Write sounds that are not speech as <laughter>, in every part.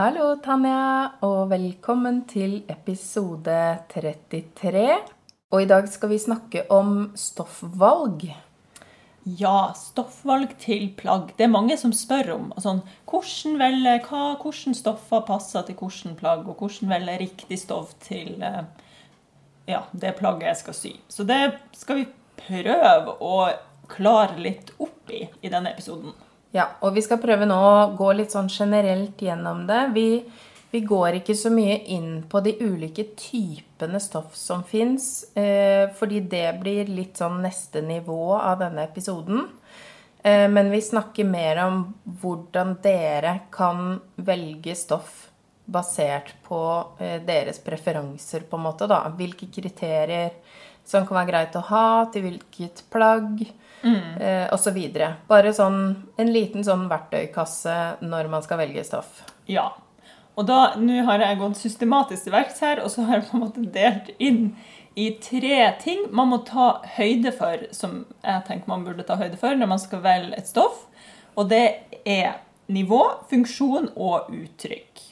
Hallo, Tanja, og velkommen til episode 33. Og i dag skal vi snakke om stoffvalg. Ja, stoffvalg til plagg. Det er mange som spør om altså, hvordan velge, hva, hvordan stoffer passer til hvordan plagg, og hvordan velge riktig stoff til eh, ja, det plagget jeg skal sy. Så det skal vi prøve å klare litt opp i i denne episoden. Ja, og vi skal prøve nå å gå litt sånn generelt gjennom det. Vi, vi går ikke så mye inn på de ulike typene stoff som fins, eh, fordi det blir litt sånn neste nivå av denne episoden. Eh, men vi snakker mer om hvordan dere kan velge stoff basert på eh, deres preferanser, på en måte, da. Hvilke kriterier som kan være greit å ha til hvilket plagg eh, osv. Bare sånn en liten sånn verktøykasse når man skal velge stoff. Ja. Og da, nå har jeg gått systematisk til verks her, og så har jeg på en måte delt inn i tre ting man må ta høyde for, som jeg tenker man burde ta høyde for når man skal velge et stoff. Og det er nivå, funksjon og uttrykk.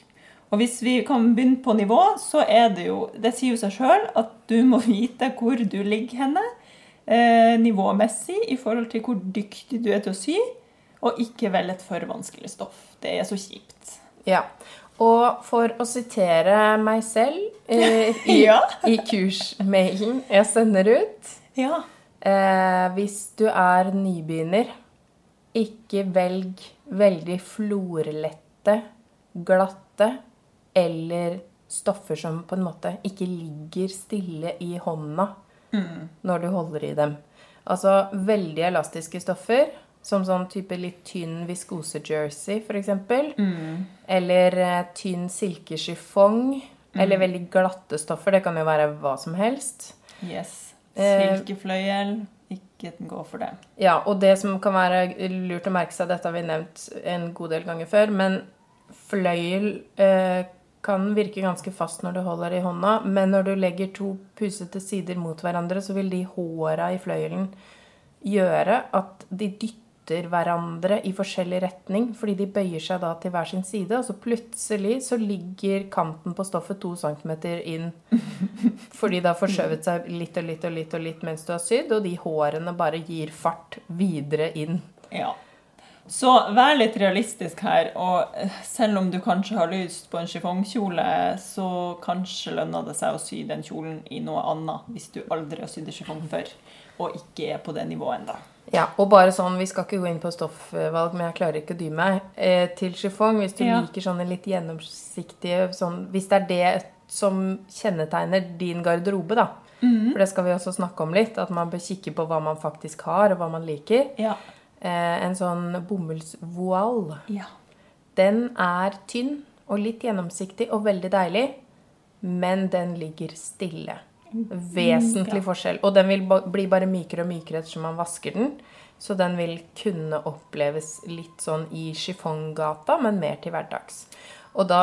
Og hvis vi kan begynne på nivå, så er det jo Det sier jo seg sjøl at du må <laughs> vite hvor du ligger henne eh, nivåmessig i forhold til hvor dyktig du er til å sy, og ikke velg et for vanskelig stoff. Det er så kjipt. Ja. Og for å sitere meg selv eh, <laughs> i, Ja. i kursmailen jeg sender ut Ja. eh, Hvis du er nybegynner, ikke velg veldig florlette, glatte eller stoffer som på en måte ikke ligger stille i hånda når du holder i dem. Altså veldig elastiske stoffer, som sånn type litt tynn viskose-jersey, f.eks. Mm. Eller eh, tynn Mm. Eller veldig glatte stoffer. Det kan jo være hva som helst. Yes. Eh, Silkefløyel. Ikke gå for det. Ja, og det som kan være lurt å merke seg, dette har vi nevnt en god del ganger før, men fløyel eh, kan virke ganske fast når du holder i hånda, men når du legger to pusete sider mot hverandre, så vil de håra i fløyelen gjøre at de dytter hverandre i forskjellig retning, fordi de bøyer seg da til hver sin side, og så plutselig så ligger kanten på stoffet to centimeter inn, <laughs> fordi det har forskjøvet seg litt og litt og litt og litt mens du har sydd, og de hårene bare gir fart videre inn. Ja. Så vær litt realistisk her, og eh, selv om du kanskje har lyst på en chiffongkjole, så kanskje lønner det seg å sy den kjolen i noe annet hvis du aldri har sydd chiffon før, og ikke er på det nivået ennå. Ja, og bare sånn, Vi skal ikke gå inn på stoffvalg, men jeg klarer ikke å dy meg. Eh, til chiffong, hvis du Ja. liker sånne litt gjennomsiktige sånn, Hvis det er det som kjennetegner din garderobe, da. For det skal vi også snakke om litt. At man bør kikke på hva man faktisk har, og hva man liker. Ja. Eh, en sånn bomullsvoal. ja. Den er tynn og litt gjennomsiktig og veldig deilig, men den ligger stille. Vesentlig forskjell. Og den vil bli bare mykere og mykere ettersom man vasker den. Så den vil kunne oppleves litt sånn i chiffongata, men mer til hverdags. Og da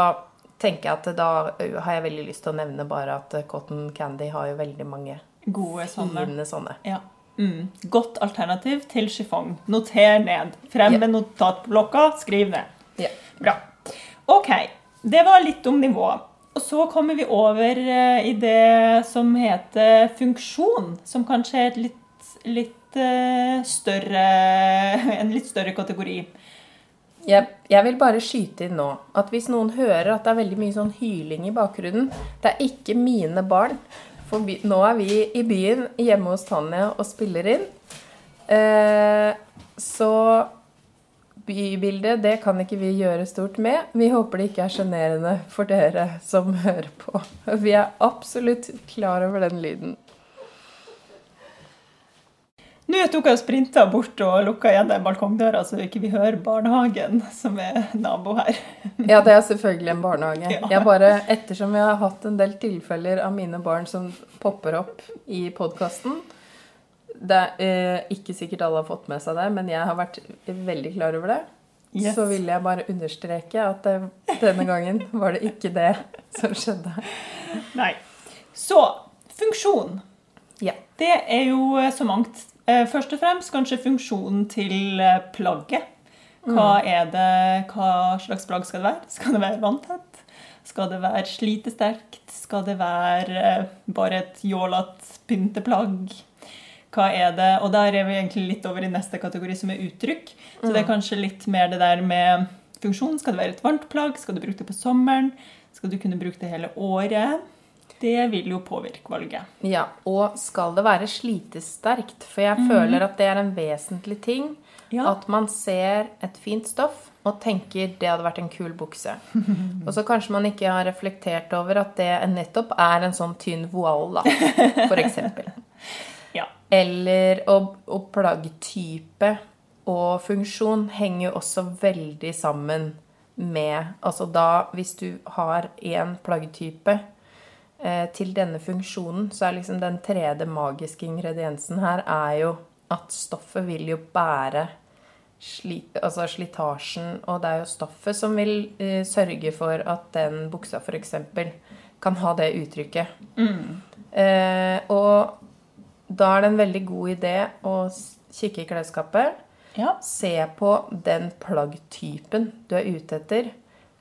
tenker jeg at da har jeg veldig lyst til å nevne bare at Cotton Candy har jo veldig mange Gode sånne. sånne. Ja. Mm. Godt alternativ til chiffon. Noter ned. Frem med yeah. notatblokka, skriv ned. Ja. Bra. Ok, det var litt om nivå. Og så kommer vi over eh, i det som heter funksjon, som kanskje er litt, litt eh, større, <laughs> en litt større kategori. Jeg, jeg vil bare skyte inn nå at hvis noen hører at det er veldig mye sånn hyling i bakgrunnen Det er ikke mine barn. For vi, nå er vi i byen hjemme hos Tanja og spiller inn. Eh, så bybildet, det kan ikke vi gjøre stort med. Vi håper det ikke er sjenerende for dere som hører på. Vi er absolutt klar over den lyden. Nå tok jeg og sprinta bort og lukka igjen den balkongdøra, så ikke vi hører barnehagen, som er nabo her. <laughs> Ja, det er selvfølgelig en barnehage. Ja. Jeg bare, ettersom jeg har hatt en del tilfeller av mine barn som popper opp i podkasten Det er eh, ikke sikkert alle har fått med seg det, men jeg har vært veldig klar over det. Yes. Så ville jeg bare understreke at det, denne gangen var det ikke det som skjedde. Nei. Så funksjon. Ja. Det er jo eh, så mangt. Eh, Først og fremst kanskje funksjonen til eh, plagget. Hva er det, hva slags plagg skal det være? Skal det være vanntett? Skal det være slitesterkt? Skal det være eh, bare et jålete pynteplagg? Hva er det? Og der er vi egentlig litt over i neste kategori, som er uttrykk. Så det er kanskje litt mer det der med funksjon. Skal det være et varmt plagg? Skal du bruke det på sommeren? Skal du kunne bruke det hele året? Det vil jo påvirke valget. Ja, og skal det være slitesterkt? For jeg føler at det er en vesentlig ting. Ja. At man ser et fint stoff og tenker det hadde vært en kul bukse. <laughs> Og så kanskje man ikke har reflektert over at det nettopp er en sånn tynn voal, da, for eksempel. <laughs> Ja. Eller og, og plaggtype og funksjon henger jo også veldig sammen med Altså da, hvis du har én plaggtype til denne funksjonen, så er liksom den tredje magiske ingrediensen her er jo at stoffet vil jo bære sli, altså slitasjen, og det er jo stoffet som vil eh, sørge for at den buksa f.eks. kan ha det uttrykket. Eh, og da er det en veldig god idé å kikke i klesskapet. Ja. Se på den plaggtypen du er ute etter.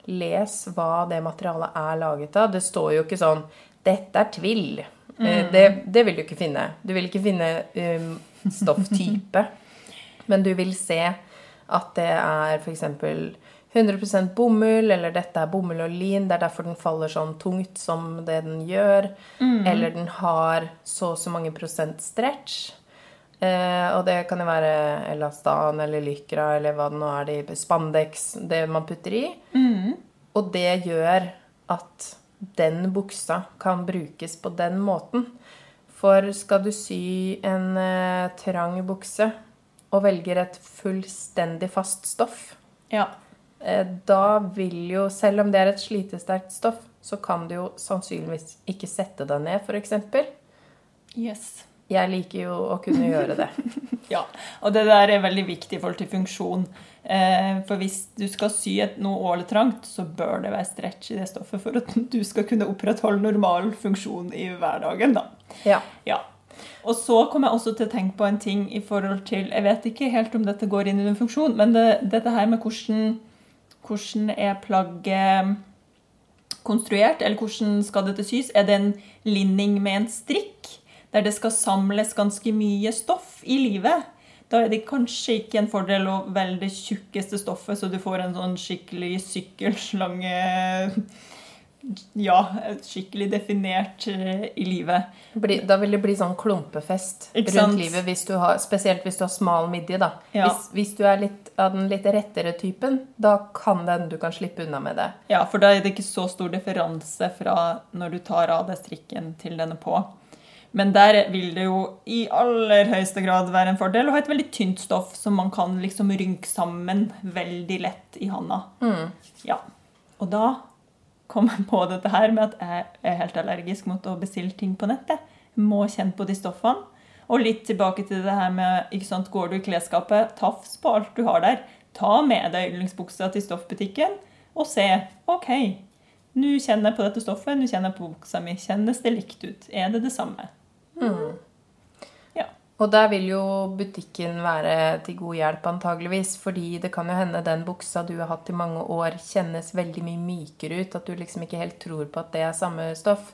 Les hva det materialet er laget av. Det står jo ikke sånn 'Dette er tvill'. Mm. Det, det vil du ikke finne. Du vil ikke finne um, stofftype. <laughs> Men du vil se at det er f.eks. 100% bomull, eller dette er bomull og lin. Det er derfor den faller sånn tungt som det den gjør. Eller den har så og så mange prosent stretch. Eh, og det kan jo være elastan eller lykra eller hva det nå er, det, spandex, det man putter i. Og det gjør at den buksa kan brukes på den måten. For skal du sy en eh, trang bukse og velger et fullstendig fast stoff, ja. eh, da vil jo, selv om det er et slitesterkt stoff, så kan du jo sannsynligvis ikke sette deg ned, f.eks. Yes. Jeg liker jo å kunne <laughs> gjøre det. Ja, og det der er veldig viktig i forhold til funksjon. Eh, for hvis du skal sy et noe åletrangt, så bør det være stretch i det stoffet for at du skal kunne opprettholde normal funksjon i hverdagen, da. Ja. Ja. Og så kom jeg også til å tenke på en ting i forhold til Jeg vet ikke helt om dette går inn i en funksjon, men det, dette her med hvordan, hvordan er plagget konstruert, eller hvordan skal dette sys? Er det en linning med en strikk, der det skal samles ganske mye stoff i livet? Da er det kanskje ikke en fordel å velge det tjukkeste stoffet, så du får en sånn skikkelig sykkelslange Ja, skikkelig definert eh, i livet. Da vil det bli sånn klumpefest rundt livet, hvis du har, spesielt hvis du har smal midje. da. Ja. Hvis, hvis du er litt av den litt rettere typen, da kan den du kan slippe unna med det. Ja, for da er det ikke så stor differanse fra når du tar av deg strikken til den er på. Men der vil det jo i aller høyeste grad være en fordel å ha et veldig tynt stoff som man kan liksom rynke sammen veldig lett i handa. Ja. Og da kom jeg på dette her med at jeg er helt allergisk mot å bestille ting på nettet. Må kjenne på de stoffene. Og litt tilbake til det her med ikke sant, Går du i klesskapet, tafs på alt du har der. Ta med deg yndlingsbuksa til stoffbutikken og se. OK, nå kjenner jeg på dette stoffet, nå kjenner jeg på buksa mi. Kjennes det likt ut? Er det det samme? Ja. Og der vil jo butikken være til god hjelp, antageligvis. Fordi det kan jo hende den buksa du har hatt i mange år, kjennes veldig mye mykere ut. At du liksom ikke helt tror på at det er samme stoff.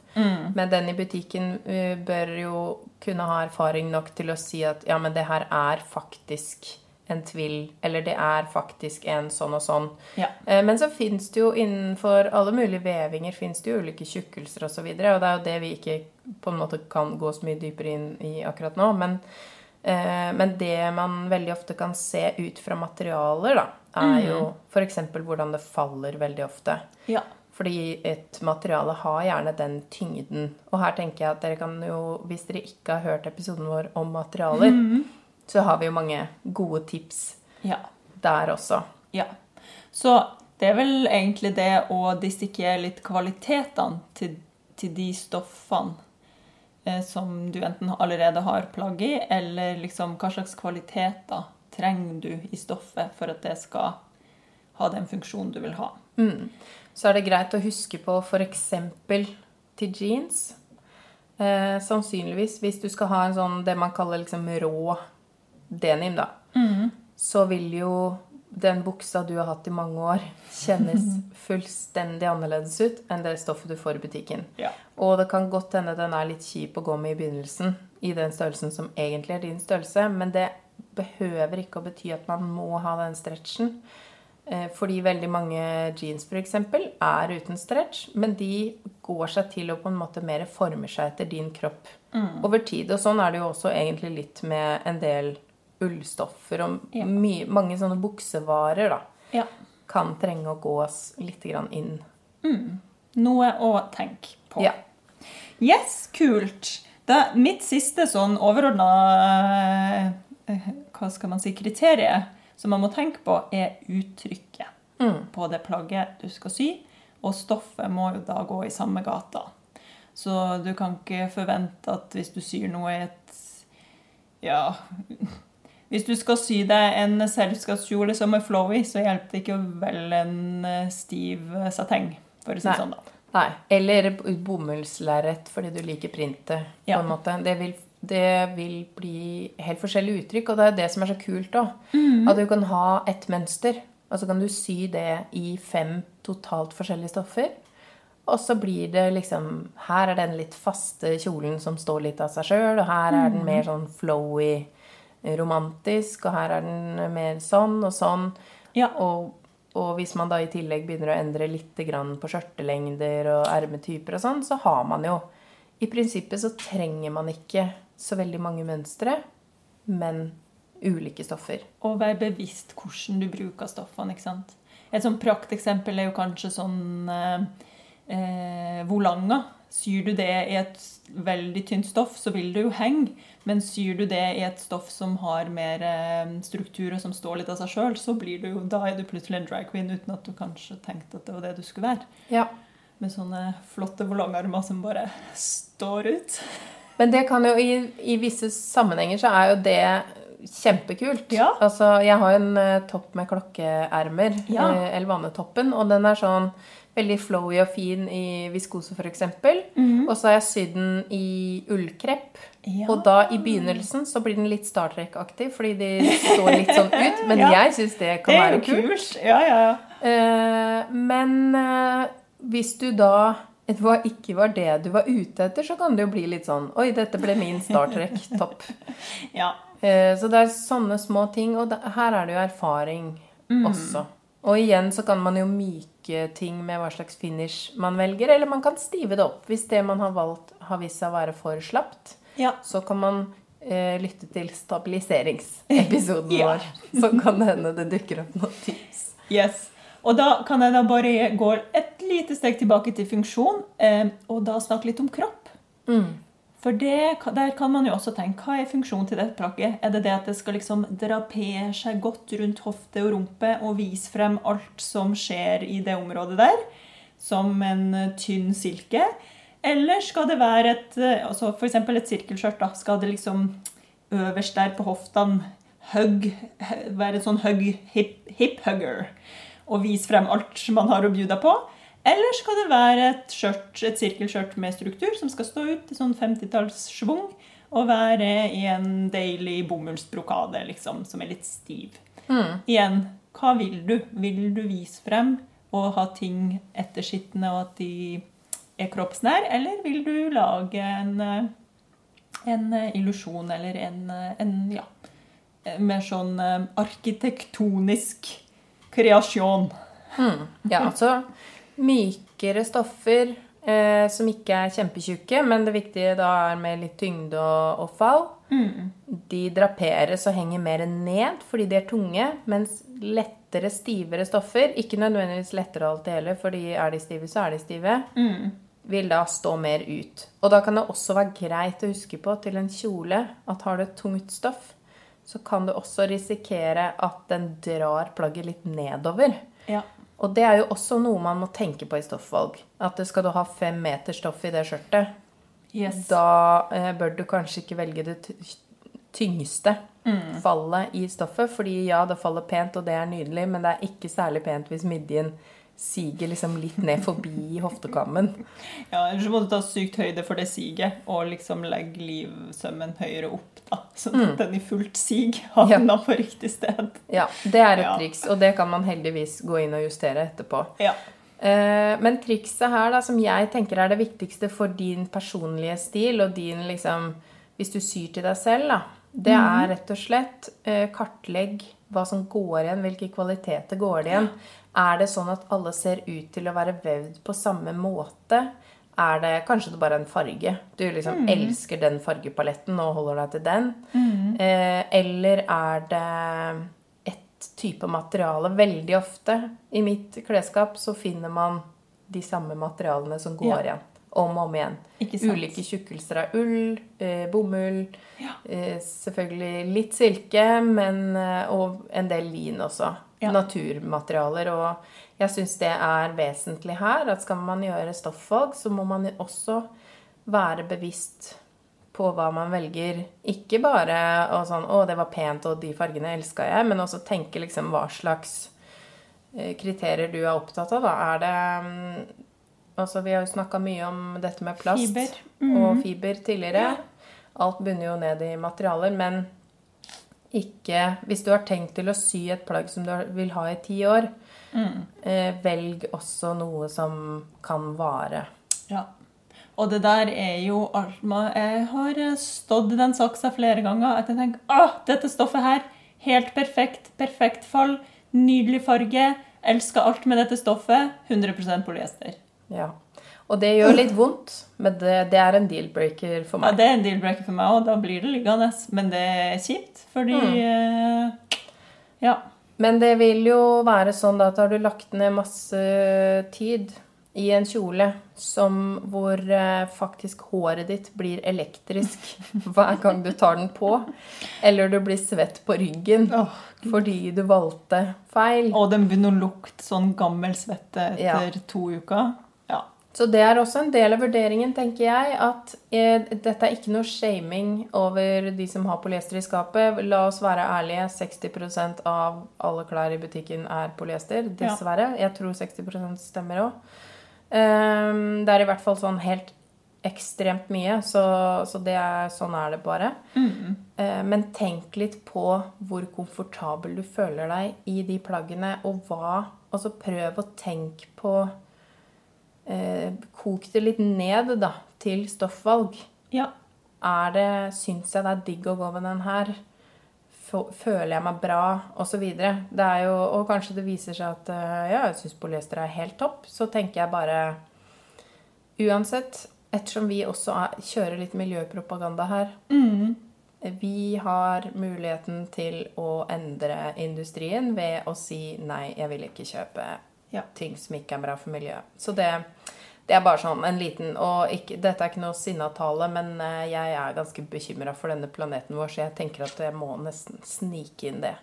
Men den i butikken uh, bør jo kunne ha erfaring nok til å si at ja, men det her er faktisk en tvill. Eller det er faktisk en sånn og sånn. Ja. Eh, Men så fins det jo innenfor alle mulige vevinger finnes det jo ulike tjukkelser osv. Og, så og det er jo det vi ikke på en måte kan gå så mye dypere inn i akkurat nå. Men, eh, men det man veldig ofte kan se ut fra materialer, da, er jo f.eks. hvordan det faller veldig ofte. ja. Fordi et materiale har gjerne den tyngden. Og her tenker jeg at dere kan jo, hvis dere ikke har hørt episoden vår om materialer, så har vi jo mange gode tips ja. der også. Ja. Så det er vel egentlig det å dissekere litt kvalitetene til, til de stoffene eh, som du enten allerede har plagg i, eller liksom hva slags kvaliteter trenger du i stoffet for at det skal ha den funksjonen du vil ha. Så er det greit å huske på f.eks. til jeans. Eh, sannsynligvis, hvis du skal ha en sånn det man kaller liksom rå denim, da, så vil jo den buksa du har hatt i mange år, kjennes <laughs> fullstendig annerledes ut enn det stoffet du får i butikken. Ja. Og det kan godt hende den er litt kjip å gå med i begynnelsen, i den størrelsen som egentlig er din størrelse, men det behøver ikke å bety at man må ha den stretchen. Eh, Fordi veldig mange jeans f.eks. er uten stretch, men de går seg til å på en måte mer former seg etter din kropp over tid. Og sånn er det jo også egentlig litt med en del ullstoffer og Ja. mye, mange sånne buksevarer, da. ja. Kan trenge å gås litt grann inn. Noe å tenke på. Ja. Yes, kult. Da, mitt siste sånn overordna Hva skal man si kriterium som man må tenke på, er uttrykket Mm. på det plagget du skal sy. Og stoffet må jo da gå i samme gata. Så du kan ikke forvente at hvis du syr noe i et Ja Hvis du skal sy deg en selskapskjole som er flowy, så hjelper det ikke å velge en eh, stiv eh, sateng, for å si det sånn, da. Nei. Eller bomullslerret fordi du liker printet. Ja. på en måte. Det vil, det vil bli helt forskjellige uttrykk, og det er det som er så kult òg. Mm. At du kan ha et mønster, og så kan du sy det i fem totalt forskjellige stoffer. Og så blir det liksom Her er den litt faste kjolen som står litt av seg sjøl, og her er den mer sånn flowy, romantisk, og her er den mer sånn og sånn. Ja. Og, og hvis man da i tillegg begynner å endre litt grann på skjørtelengder og ermetyper og sånn, så har man jo I prinsippet så trenger man ikke så veldig mange mønstre, men ulike stoffer. Og vær bevisst hvordan du bruker stoffene. ikke sant? Et sånn prakteksempel er jo kanskje sånn eh, eh, volanger. Syr du det i et veldig tynt stoff, så vil det jo henge. Men syr du det i et stoff som har mer eh, struktur og som står litt av seg sjøl, så blir du jo, da er du plutselig en drag queen uten at du kanskje tenkte at det var det du skulle være. Ja. Med sånne flotte volangarmer som bare står ut. Men det kan jo i, i visse sammenhenger så er jo det kjempekult. Ja. Altså, jeg har en eh, topp med klokkeermer, Ja. uh, Elvane-toppen, og den er sånn veldig flowy og fin i viskose f.eks. Og så har jeg sydd den i ullkrepp. Ja. Og da i begynnelsen så blir den litt Star Trek-aktig, fordi de står litt sånn ut. Men <laughs> Ja. jeg syns det kan Det være kult. kult. Ja, ja, ja. Eh, men eh, hvis du da det var ikke var det du var ute etter, så kan det jo bli litt sånn Oi, dette ble min Star Trek-topp. <laughs> ja. Eh, så det er sånne små ting. Og her er det jo erfaring Mm. også. Og igjen så kan man jo myke ting med hva slags finish man velger, eller man kan stive det opp. Hvis det man har valgt har vist seg å være for slapt, ja. så kan man eh, lytte til stabiliseringsepisoden <laughs> Ja. vår. Så kan det hende det dukker opp noen tips. Yes. Og da kan jeg da bare gå et lite steg tilbake til funksjon, eh, og da snakke litt om kropp. For det, der kan man jo også tenke hva er funksjonen til dette plagget? Er det det at det skal liksom drapere seg godt rundt hofte og rumpe og vise frem alt som skjer i det området der, som en eh, tynn silke? Eller skal det være et eh, altså eksempel et sirkelskjørt? Skal det liksom øverst der på hoftene hug, være en sånn hug, hip, hip hugger og vise frem alt man har å bjuda på? Eller skal det være et skjørt, et sirkelskjørt med struktur som skal stå ut i sånn 50-tallssvung og være i en deilig bomullsbrokade liksom, som er litt stiv? Igjen, hva vil du? Vil du vise frem og ha ting ettersittende og at de er kroppsnær, eller vil du lage en, en illusjon eller en, en ja, mer sånn eh, arkitektonisk kreasjon? Ja, altså mykere stoffer eh, som ikke er kjempetjukke, men det viktige da er med litt tyngde og, og fall. De draperes og henger mer ned fordi de er tunge, mens lettere, stivere stoffer, ikke nødvendigvis lettere alltid heller, fordi er de stive, så er de stive, vil da stå mer ut. Og da kan det også være greit å huske på til en kjole at har du et tungt stoff, så kan du også risikere at den drar plagget litt nedover. Ja. Og det er jo også noe man må tenke på i stoffvalg. At skal du ha fem meter stoff i det skjørtet, Yes. da eh, bør du kanskje ikke velge det tyngste tyngste fallet i stoffet. Fordi ja, det faller pent, og det er nydelig, men det er ikke særlig pent hvis midjen siger liksom litt ned forbi hoftekammen. Ja, Eller så må du ta sykt høyde for det siget, og liksom legge livsømmen høyere opp. da, Sånn at den i fullt sig havner på riktig sted. Ja, det er et Ja. triks, og det kan man heldigvis gå inn og justere etterpå. Ja. Eh, Men trikset her, da, som jeg tenker er det viktigste for din personlige stil, og din liksom Hvis du syr til deg selv, da, det er rett og slett eh, kartlegg hva som går igjen, hvilke kvaliteter går det igjen. Er det sånn at alle ser ut til å være vevd på samme måte? Er det kanskje det bare er en farge? Du liksom elsker den fargepaletten og holder deg til den. Eh, eller er det et type materiale? Veldig ofte i mitt klesskap så finner man de samme materialene som går Ja. igjen. Om og om igjen. Ulike tjukkelser av ull, eh, bomull, eh, selvfølgelig litt silke, men, eh, og en del lin også. Ja. Naturmaterialer. Og jeg syns det er vesentlig her at skal man gjøre stoffvalg, så må man også være bevisst på hva man velger. Ikke bare å sånn 'Å, det var pent, og de fargene elska jeg', men også tenke liksom hva slags eh, kriterier du er opptatt av. Da. Er det mm, Altså, vi har jo snakka mye om dette med plast Fiber. og fiber tidligere. Alt bunner jo ned i materialer, men ikke Hvis du har tenkt til å sy et plagg som du vil ha i ti år, eh, velg også noe som kan vare. Ja. Og det der er jo Jeg har stått i den saksa flere ganger at jeg tenker ah, dette stoffet her, helt perfekt, perfekt fall, nydelig farge, elsker alt med dette stoffet, 100% polyester. Ja. Og det gjør litt vondt, men det, det er en deal-breaker for Ja, det er en deal-breaker for meg òg, da blir det liggende. Men det er kjipt, fordi eh, Ja. Men det vil jo være sånn da at har du lagt ned masse tid i en kjole som hvor eh, faktisk håret ditt blir elektrisk <laughs> hver gang du tar den på, eller du blir svett på ryggen oh, fordi du valgte feil. Og den begynner å lukte sånn gammel svette etter Ja. to uker. Ja. Så det er også en del av vurderingen, tenker jeg, at eh, dette er ikke noe shaming over de som har polyester i skapet. La oss være ærlige, 60% av alle klær i butikken er polyester, dessverre. Jeg tror 60% stemmer òg. det er i hvert fall sånn helt ekstremt mye, så, så det er, sånn er det bare. Eh, men tenk litt på hvor komfortabel du føler deg i de plaggene, og hva Altså prøv å tenke på eh, Kok det litt ned, da, til stoffvalg. ja. Er det Syns jeg det er digg å gå med den her? Føler jeg meg bra? Og så videre. Det er jo Og kanskje det viser seg at eh, ja, jeg syns polyester er helt topp. Så tenker jeg bare Uansett, ettersom vi også er, kjører litt miljøpropaganda her Mm. vi har muligheten til å endre industrien ved å si nei, jeg vil ikke kjøpe Ja. ting som ikke er bra for miljøet. Så det, det er bare sånn en liten Og ikke, dette er ikke noe sinnatale, men eh, jeg er ganske bekymra for denne planeten vår, så jeg tenker at jeg må nesten snike inn det.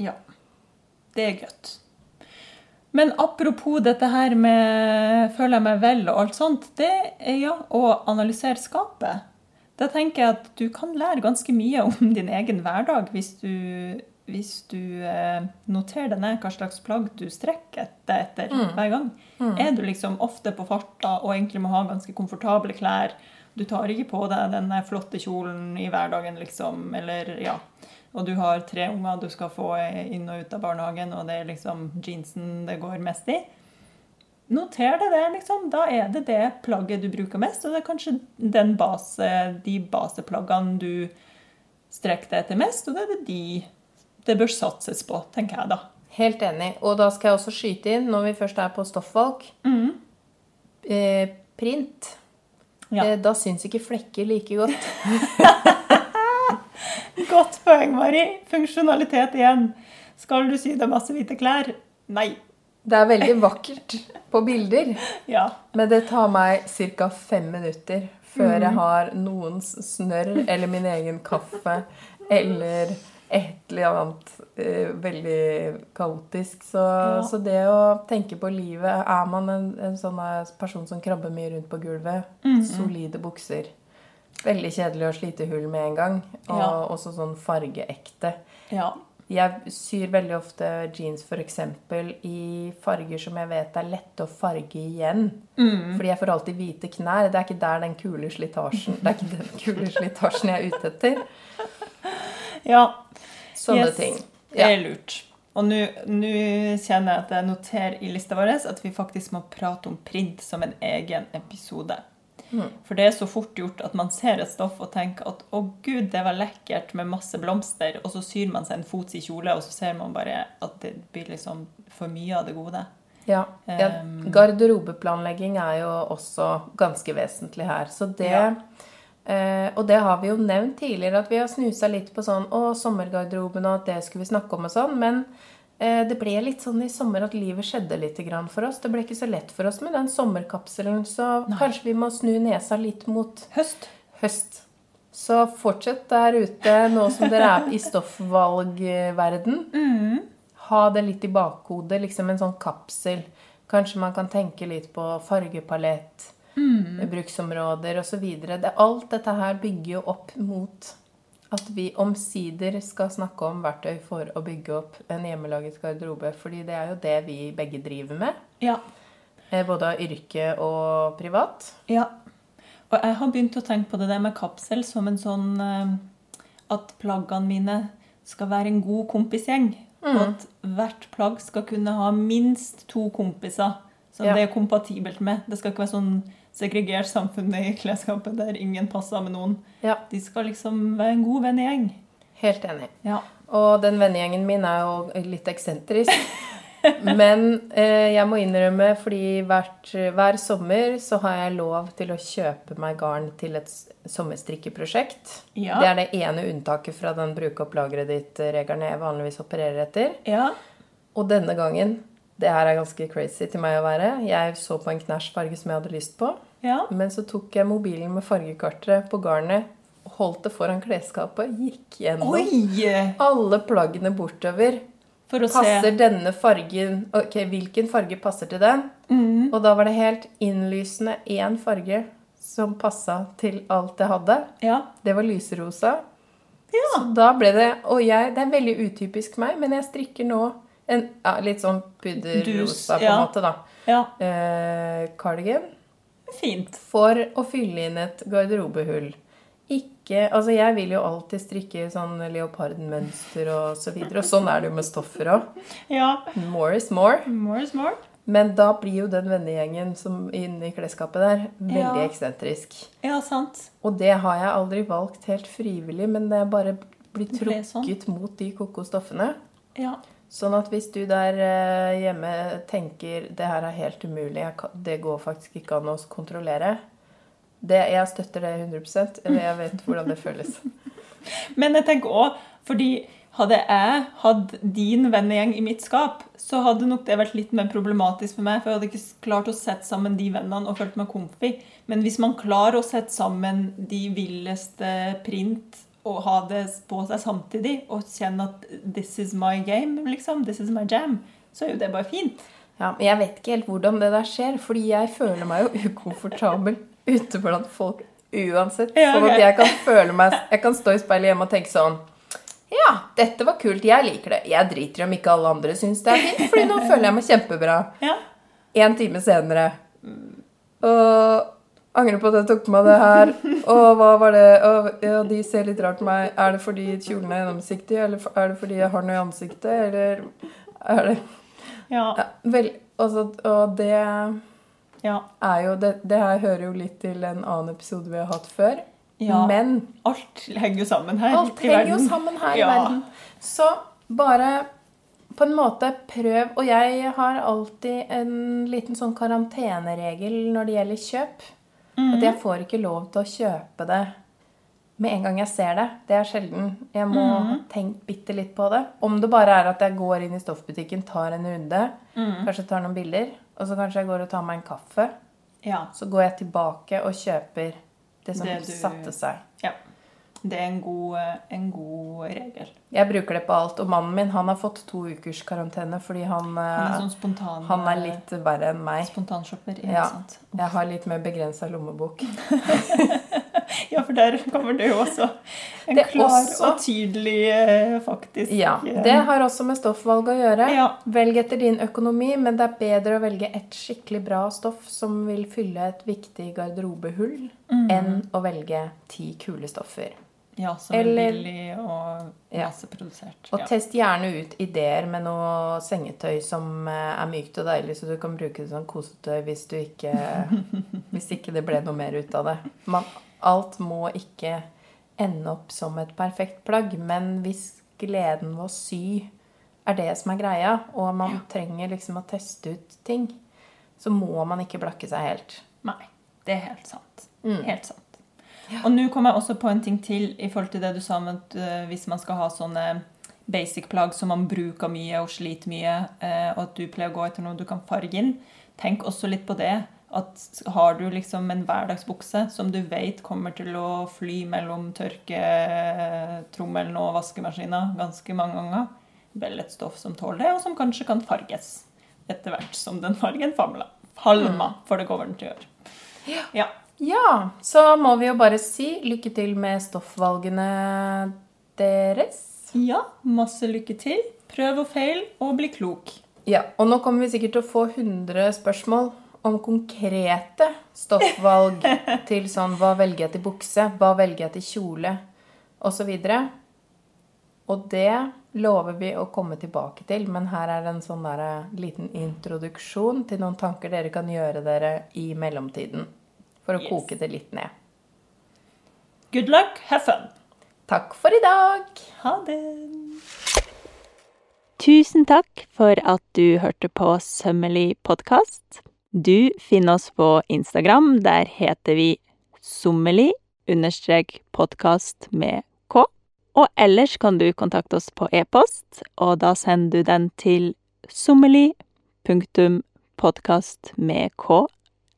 Ja. Det er godt. Men apropos dette her med føler jeg meg vel og alt sånt, det er ja, å analysere skapet. Da tenker jeg at du kan lære ganske mye om din egen hverdag hvis du, hvis du eh, noterer deg ned hva slags plagg du strekker deg etter hver gang. Er du liksom ofte på farta og egentlig må ha ganske komfortable klær, du tar ikke på deg den flotte kjolen i hverdagen, liksom, eller ja og du har tre unger du skal få inn og ut av barnehagen, og det er liksom jeansen det går mest i. Noter det det, liksom. Da er det det plagget du bruker mest, og det er kanskje den base, de baseplaggene du strekker deg etter mest, og det er det de det bør satses på, tenker jeg da. Helt enig. Og da skal jeg også skyte inn, når vi først er på stoffvalg eh, Print. Ja. Eh, da syns ikke flekker like godt. <laughs> Godt poeng, Mari. Funksjonalitet igjen. Skal du sy deg masse hvite klær? Nei. Det er veldig vakkert på bilder. <laughs> Ja. Men det tar meg ca. fem minutter før jeg har noens snørr eller min egen kaffe eller et eller annet eh, veldig kaotisk. Så, Ja. så det å tenke på livet Er man en, en sånn eh, person som krabber mye rundt på gulvet, solide bukser Veldig kjedelig å slite hull med en gang. Og Ja. også sånn fargeekte. ja. Jeg syr veldig ofte jeans f.eks. i farger som jeg vet er lette å farge igjen. Fordi jeg får alltid hvite knær. Det er ikke der den kule slitasjen Det er ikke den kule slitasjen jeg er ute etter. Ja, Sånne Yes. ting. det er lurt. Og nå kjenner jeg at jeg noterer i lista vår at vi faktisk må prate om print som en egen episode. Mm. For det er så fort gjort at man ser et stoff og tenker at å gud, det var lekkert med masse blomster, og så syr man seg en fots i kjole, og så ser man bare at det blir liksom for mye av det gode. Ja. ja. Um, Garderobeplanlegging er jo også ganske vesentlig her. Så det Ja. Eh, Og det har vi jo nevnt tidligere, at vi har snusa litt på sånn Å, sommergarderoben, og at det skulle vi snakke om og sånn. Men eh, det ble litt sånn i sommer at livet skjedde litt grann for oss. Det ble ikke så lett for oss med den sommerkapselen, så kanskje vi må snu nesa litt mot Høst. høst. Så fortsett der ute nå som dere er i stoffvalgverden. Ha det litt i bakhodet, liksom en sånn kapsel. Kanskje man kan tenke litt på fargepalett, bruksområder osv. Alt dette her bygger jo opp mot at vi omsider skal snakke om verktøy for å bygge opp en hjemmelaget garderobe. Fordi det er jo det vi begge driver med. Ja. eh, Både av yrke og privat. Ja. Og jeg har begynt å tenke på det der med kapsel som en sånn eh, At plaggene mine skal være en god kompisgjeng. Og at hvert plagg skal kunne ha minst to kompiser som Ja. det er kompatibelt med. Det skal ikke være sånn segregert samfunn i kleskampen der ingen passer med noen. Ja, De skal liksom være en god vennegjeng. helt enig. Ja. Og den vennegjengen min er jo litt eksentrisk. <laughs> Men eh, jeg må innrømme, fordi hvert, hver sommer så har jeg lov til å kjøpe meg garn til et sommerstrikkeprosjekt. Ja. Det er det ene unntaket fra den bruke opp lageret ditt-regelen jeg vanligvis opererer etter. Ja. Og denne gangen Det her er ganske crazy til meg å være. Jeg så på en knæsjfarge som jeg hadde lyst på. ja. Men så tok jeg mobilen med fargekartet på garnet, holdt det foran klesskapet, gikk gjennom Oi! alle plaggene bortover. For å Passer se. denne fargen Ok, hvilken farge passer til den? Mm. Og da var det helt innlysende én farge som passa til alt jeg hadde. Ja. Det var lyserosa. Ja. Så da ble det Og jeg Det er veldig utypisk meg, men jeg strikker nå en ja, litt sånn pudderrosa, på en ja. måte, da. ja. Eh, cardigan. Fint. For å fylle inn et garderobehull. Ikke Altså, jeg vil jo alltid strikke sånn leopardmønster og så videre. Og sånn er det jo med stoffer òg. Ja. More is more. More is more. Men da blir jo den vennegjengen som inne i klesskapet der veldig Ja. eksentrisk. Ja, sant. Og det har jeg aldri valgt helt frivillig, men det er bare blitt trukket sånn. trukket mot de kokostoffene. Ja. Sånn at hvis du der eh, hjemme tenker det her er helt umulig, det går faktisk ikke an å kontrollere det, Jeg støtter det 100% eller jeg vet hvordan det føles. <laughs> Men jeg tenker også, fordi hadde jeg hatt din vennegjeng i mitt skap, så hadde nok det vært litt mer problematisk for meg, for jeg hadde ikke klart å sette sammen de vennene og følt meg komfy. Men hvis man klarer å sette sammen de villeste print og ha det på seg samtidig, og kjenne at 'this is my game', liksom, 'this is my jam', så er jo det bare fint. Ja, men jeg vet ikke helt hvordan det der skjer, fordi jeg føler meg jo <laughs> ukomfortabel ute blant folk uansett. Ja, Sånn at jeg kan føle meg Jeg kan stå i speilet hjemme og tenke sånn Ja, dette var kult. Jeg liker det. Jeg driter i om ikke alle andre syns det er fint, fordi nå føler jeg meg kjempebra. Ja. En time senere. Og angrer på at jeg tok på meg det her. Og hva var det? Og, ja, de ser litt rart på meg. Er det fordi kjolen er gjennomsiktig, eller er det fordi jeg har noe i ansiktet, eller er det Ja. ja, vel, altså, Og det ja. er jo det, det her hører jo litt til en annen episode vi har hatt før. Ja. Men Alt henger jo sammen her alt i henger jo sammen her i verden. Så bare på en måte prøv Og jeg har alltid en liten sånn karanteneregel når det gjelder kjøp. Mhm. At jeg får ikke lov til å kjøpe det med en gang jeg ser det. Det er sjelden. Jeg må mm. tenke bitte litt på det. Om det bare er at jeg går inn i stoffbutikken, tar en runde, mm. kanskje tar noen bilder, og så kanskje jeg går og tar meg en kaffe. Ja. Så går jeg tilbake og kjøper det som Det du- satte seg. ja. Det er en god, eh, en god regel. Jeg bruker det på alt. Og mannen min han har fått to ukers karantene fordi han, Han er eh, sånn spontan han er litt verre enn meg. spontanshopper. Ja. Jeg har litt mer begrensa lommebok. <laughs> Ja, for der kommer det jo også en Det klar også- og tydelig eh, faktisk Ja, eh, det har også med stoffvalg å gjøre. Ja. Velg etter din økonomi, men det er bedre å velge et skikkelig bra stoff som vil fylle et viktig garderobehull, enn å velge ti kule stoffer. Ja, som Eller- er billig og Ja. masseprodusert. Og Ja. test gjerne ut ideer med noe sengetøy som eh, er mykt og deilig, så du kan bruke det som kosetøy hvis, du ikke, <laughs> hvis ikke det ble noe mer ut av det. Man, alt må ikke ende opp som et perfekt plagg, men hvis gleden ved å sy er det som er greia, og man trenger liksom å teste ut ting, så må man ikke blakke seg helt. Nei, det er helt sant. Helt sant. Og nå kom jeg også på en ting til i forhold til det du sa om at uh, hvis man skal ha sånne basic plagg som man bruker mye og sliter mye, uh, og at du pleier å gå etter noe du kan farge inn, tenk også litt på det. At har du liksom en hverdagsbukse som du vet kommer til å fly mellom tørketrommelen og vaskemaskina ganske mange ganger, vel et stoff som tåler det, og som kanskje kan farges etter hvert som den fargen famler. Falma, for det går den til å gjøre. Ja. Ja, så må vi jo bare si lykke til med stoffvalgene deres. ja, masse lykke til. Prøv og feil, og bli klok. Ja, og nå kommer vi sikkert til å få 100 spørsmål om konkrete stoffvalg <laughs> til sånn hva velger jeg til bukse, hva velger jeg til kjole, osv. Og det lover vi å komme tilbake til, men her er det en sånn der, eh, liten introduksjon til noen tanker dere kan gjøre dere i mellomtiden. For å Yes. koke det litt ned. Good luck, have fun. Takk for i dag! Ha det. Tusen takk for at du hørte på Sømmelig podkast. Du finner oss på Instagram. Der heter vi sommelig understrek podkast med k. Og ellers kan du kontakte oss på e-post, og da sender du den til sommelig punktum podkast med k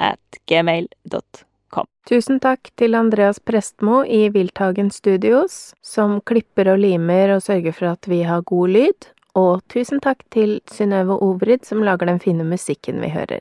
at gmail.com. Tusen takk til Andreas Prestmo i Wildtagen Studios, som klipper og limer og sørger for at vi har god lyd. Og tusen takk til Synnøve Obrid, som lager den fine musikken vi hører.